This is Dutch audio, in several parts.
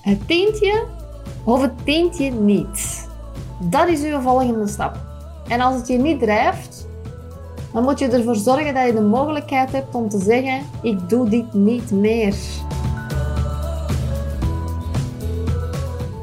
Het dient je of het dient je niet? Dat is uw volgende stap. En als het je niet drijft, dan moet je ervoor zorgen dat je de mogelijkheid hebt om te zeggen: ik doe dit niet meer.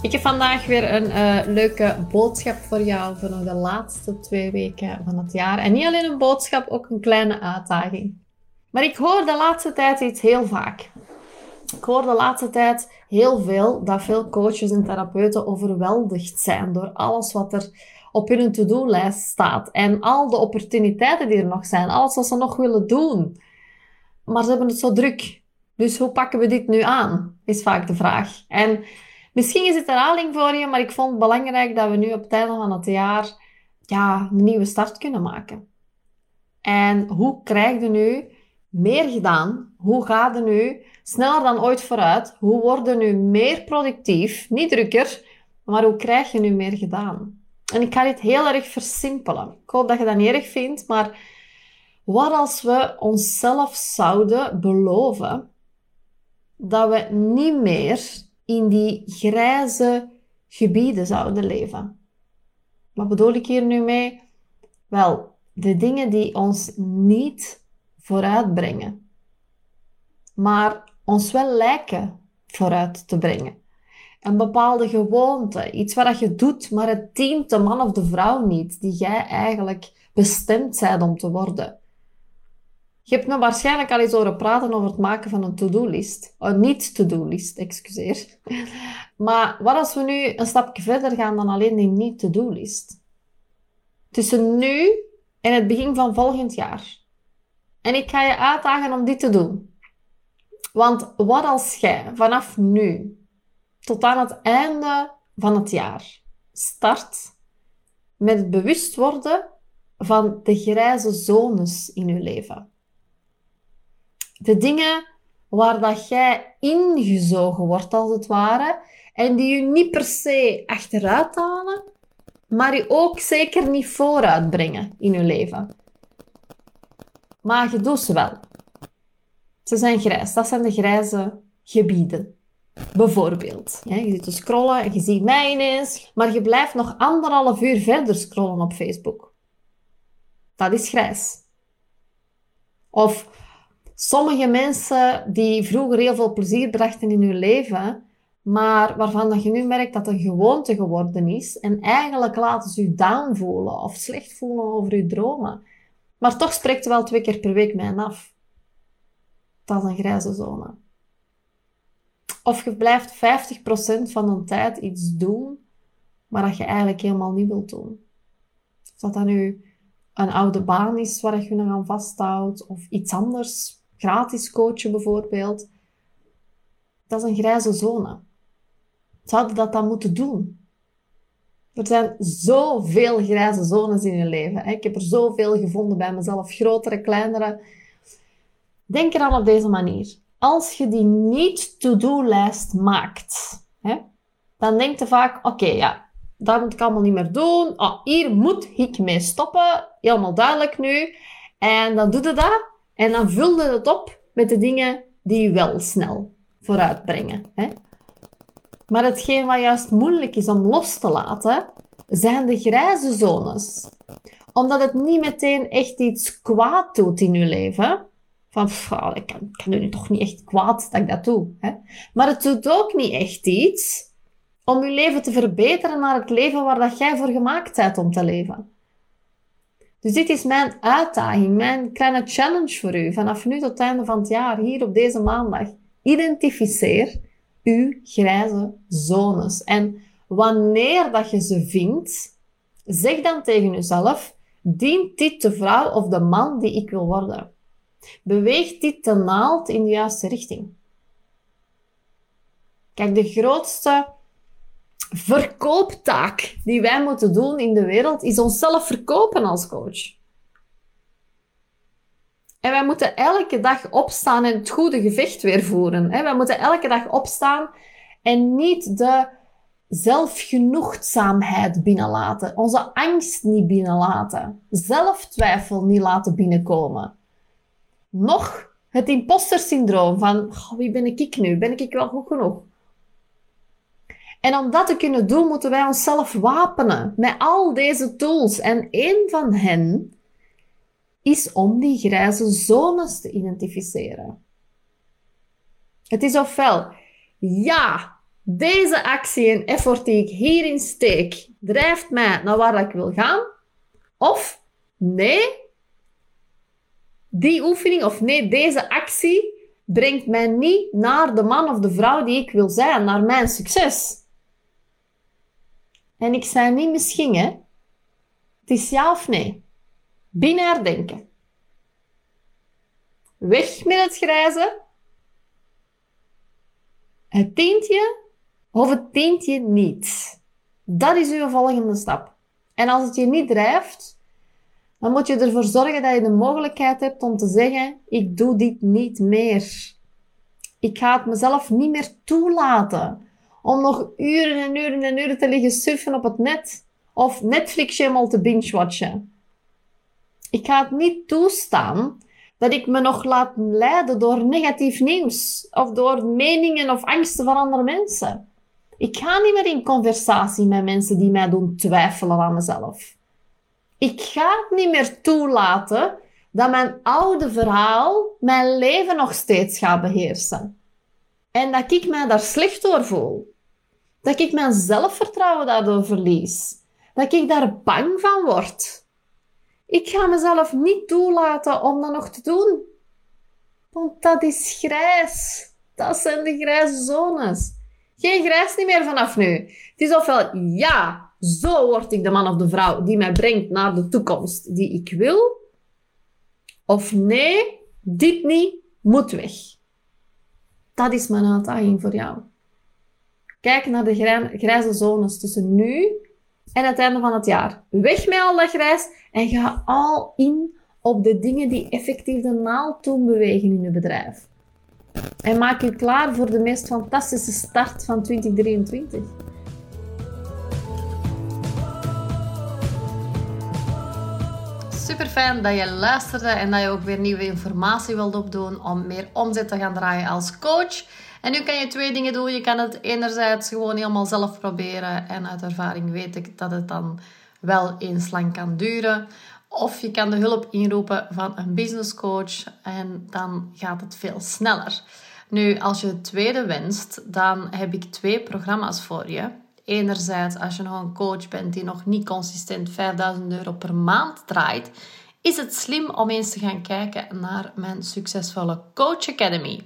Ik heb vandaag weer een uh, leuke boodschap voor jou voor de laatste twee weken van het jaar. En niet alleen een boodschap, ook een kleine uitdaging. Maar ik hoor de laatste tijd iets heel vaak. Ik hoor de laatste tijd heel veel dat veel coaches en therapeuten overweldigd zijn door alles wat er op hun to-do-lijst staat. En al de opportuniteiten die er nog zijn, alles wat ze nog willen doen. Maar ze hebben het zo druk. Dus hoe pakken we dit nu aan? Is vaak de vraag. En misschien is het herhaling voor je, maar ik vond het belangrijk dat we nu op het einde van het jaar ja, een nieuwe start kunnen maken. En hoe krijg je nu meer gedaan? Hoe gaat het nu sneller dan ooit vooruit? Hoe worden nu meer productief? Niet drukker, maar hoe krijg je nu meer gedaan? En ik ga dit heel erg versimpelen. Ik hoop dat je dat niet erg vindt, maar wat als we onszelf zouden beloven dat we niet meer in die grijze gebieden zouden leven? Wat bedoel ik hier nu mee? Wel, de dingen die ons niet vooruitbrengen, maar ons wel lijken vooruit te brengen een bepaalde gewoonte, iets wat je doet, maar het dient de man of de vrouw niet, die jij eigenlijk bestemd bent om te worden. Je hebt me waarschijnlijk al eens horen praten over het maken van een to-do-list. Oh, niet to-do-list, excuseer. Maar wat als we nu een stapje verder gaan dan alleen die niet-to-do-list? Tussen nu en het begin van volgend jaar. En ik ga je uitdagen om dit te doen. Want wat als jij vanaf nu tot aan het einde van het jaar. Start met het bewust worden van de grijze zones in je leven. De dingen waar dat jij ingezogen wordt, als het ware, en die je niet per se achteruit halen, maar je ook zeker niet vooruit brengen in je leven. Maar je doet ze wel. Ze zijn grijs. Dat zijn de grijze gebieden. Bijvoorbeeld. je zit te scrollen en je ziet mij ineens, maar je blijft nog anderhalf uur verder scrollen op Facebook. Dat is grijs. Of sommige mensen die vroeger heel veel plezier brachten in hun leven, maar waarvan je nu merkt dat een gewoonte geworden is en eigenlijk laten ze je down voelen of slecht voelen over je dromen. Maar toch spreekt wel twee keer per week mij af. Dat is een grijze zone. Of je blijft 50% van de tijd iets doen, maar dat je eigenlijk helemaal niet wilt doen. Of dat dat nu een oude baan is waar je nog aan vasthoudt, of iets anders, gratis coachen bijvoorbeeld. Dat is een grijze zone. Zouden dat dan moeten doen? Er zijn zoveel grijze zones in je leven. Ik heb er zoveel gevonden bij mezelf, grotere, kleinere. Denk eraan op deze manier als je die niet-to-do-lijst maakt, hè, dan denk je vaak, oké, ja, dat moet ik allemaal niet meer doen. Oh, hier moet ik mee stoppen. Helemaal duidelijk nu. En dan doe je dat. En dan vul je het op met de dingen die je wel snel vooruitbrengen. Hè. Maar hetgeen wat juist moeilijk is om los te laten, zijn de grijze zones. Omdat het niet meteen echt iets kwaad doet in je leven, van, ik kan, kan nu toch niet echt kwaad dat ik dat doe. Hè? Maar het doet ook niet echt iets om je leven te verbeteren naar het leven waar dat jij voor gemaakt bent om te leven. Dus dit is mijn uitdaging, mijn kleine challenge voor u. Vanaf nu tot het einde van het jaar, hier op deze maandag. Identificeer uw grijze zones. En wanneer dat je ze vindt, zeg dan tegen jezelf, dient dit de vrouw of de man die ik wil worden? Beweegt dit de naald in de juiste richting? Kijk, de grootste verkooptaak die wij moeten doen in de wereld is onszelf verkopen als coach. En wij moeten elke dag opstaan en het goede gevecht weer voeren. Wij moeten elke dag opstaan en niet de zelfgenoegzaamheid binnenlaten, onze angst niet binnenlaten, zelftwijfel niet laten binnenkomen nog het imposter syndroom van wie ben ik nu? Ben ik wel goed genoeg? En om dat te kunnen doen, moeten wij onszelf wapenen met al deze tools. En één van hen is om die grijze zones te identificeren. Het is ofwel, ja, deze actie en effort die ik hierin steek, drijft mij naar waar ik wil gaan. Of nee, die oefening of nee, deze actie brengt mij niet naar de man of de vrouw die ik wil zijn, naar mijn succes. En ik zei niet misschien, hè. Het is ja of nee. Binair denken. Weg met het grijze. Het tintje of het tintje niet. Dat is uw volgende stap. En als het je niet drijft, dan moet je ervoor zorgen dat je de mogelijkheid hebt om te zeggen: ik doe dit niet meer. Ik ga het mezelf niet meer toelaten om nog uren en uren en uren te liggen surfen op het net of Netflix helemaal te binge-watchen. Ik ga het niet toestaan dat ik me nog laat leiden door negatief nieuws of door meningen of angsten van andere mensen. Ik ga niet meer in conversatie met mensen die mij doen twijfelen aan mezelf. Ik ga het niet meer toelaten dat mijn oude verhaal mijn leven nog steeds gaat beheersen. En dat ik mij daar slecht door voel. Dat ik mijn zelfvertrouwen daardoor verlies. Dat ik daar bang van word. Ik ga mezelf niet toelaten om dat nog te doen. Want dat is grijs. Dat zijn de grijze zones. Geen grijs niet meer vanaf nu. Het is ofwel ja, zo word ik de man of de vrouw die mij brengt naar de toekomst die ik wil. Of nee, dit niet, moet weg. Dat is mijn uitdaging voor jou. Kijk naar de grijze zones tussen nu en het einde van het jaar. Weg met al dat grijs en ga al in op de dingen die effectief de naald doen bewegen in je bedrijf. En maak je klaar voor de meest fantastische start van 2023. Super fijn dat je luisterde en dat je ook weer nieuwe informatie wilt opdoen om meer omzet te gaan draaien als coach. En nu kan je twee dingen doen. Je kan het enerzijds gewoon helemaal zelf proberen en uit ervaring weet ik dat het dan wel eens lang kan duren. Of je kan de hulp inroepen van een business coach en dan gaat het veel sneller. Nu, als je het tweede wenst, dan heb ik twee programma's voor je. Enerzijds, als je nog een coach bent die nog niet consistent 5000 euro per maand draait, is het slim om eens te gaan kijken naar mijn succesvolle Coach Academy.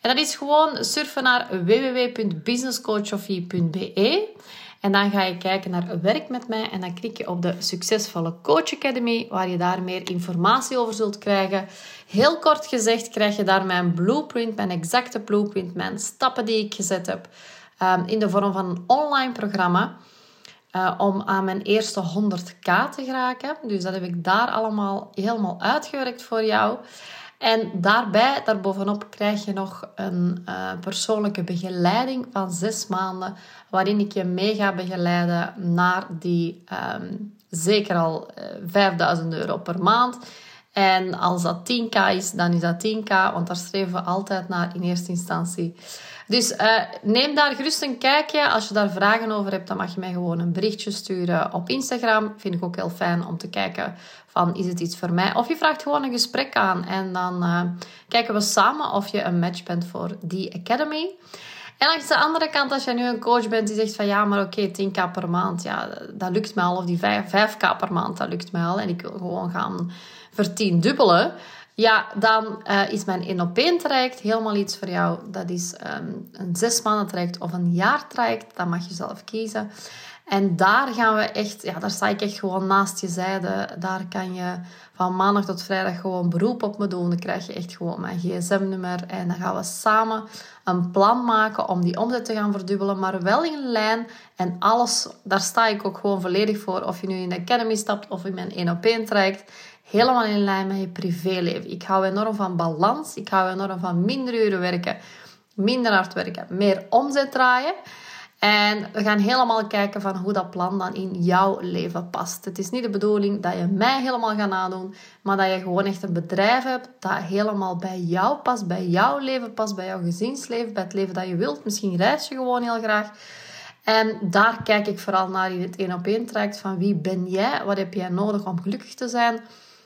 En dat is gewoon surfen naar www.businesscoachofie.be en dan ga je kijken naar werk met mij en dan klik je op de Succesvolle Coach Academy, waar je daar meer informatie over zult krijgen. Heel kort gezegd krijg je daar mijn blueprint, mijn exacte blueprint, mijn stappen die ik gezet heb ehm, in de vorm van een online programma. Uh, om aan mijn eerste 100k te geraken. Dus dat heb ik daar allemaal helemaal uitgewerkt voor jou. En daarbij, daarbovenop, krijg je nog een uh, persoonlijke begeleiding van zes maanden, waarin ik je mee ga begeleiden naar die um, zeker al uh, eh, 5000 euro per maand. En als dat 10k is, dan is dat 10k, want daar streven we altijd naar in eerste instantie. Dus uh, neem daar gerust een kijkje. Als je daar vragen over hebt, dan mag je mij gewoon een berichtje sturen op Instagram. Vind ik ook heel fijn om te kijken van is het iets voor mij? Of je vraagt gewoon een gesprek aan en dan uh, kijken we samen of je een match bent voor die academy. En langs de andere kant, als je nu een coach bent die zegt van ja, maar oké, 10k per maand, ja, dat lukt mij al. Of die 5, 5k per maand, dat lukt mij al. En ik wil gewoon gaan vertiendubbelen. Ja, dan uh, is mijn 1 op 1 traject helemaal iets voor jou. Dat is um, een zes maanden traject of een jaar traject. Dat mag je zelf kiezen. En daar gaan we echt, ja, daar sta ik echt gewoon naast je zijde. Daar kan je van maandag tot vrijdag gewoon beroep op me doen. Dan krijg je echt gewoon mijn gsm-nummer. En dan gaan we samen een plan maken om die omzet te gaan verdubbelen. Maar wel in lijn. En alles, daar sta ik ook gewoon volledig voor. Of je nu in de Academy stapt of in mijn 1 op 1 traject helemaal in lijn met je privéleven. Ik hou enorm van balans. Ik hou enorm van minder uren werken, minder hard werken, meer omzet draaien. En we gaan helemaal kijken van hoe dat plan dan in jouw leven past. Het is niet de bedoeling dat je mij helemaal gaat nadoen, maar dat je gewoon echt een bedrijf hebt dat helemaal bij jou past, bij jouw leven past, bij jouw gezinsleven, bij het leven dat je wilt. Misschien reis je gewoon heel graag. En daar kijk ik vooral naar in het één op één traject van wie ben jij? Wat heb jij nodig om gelukkig te zijn?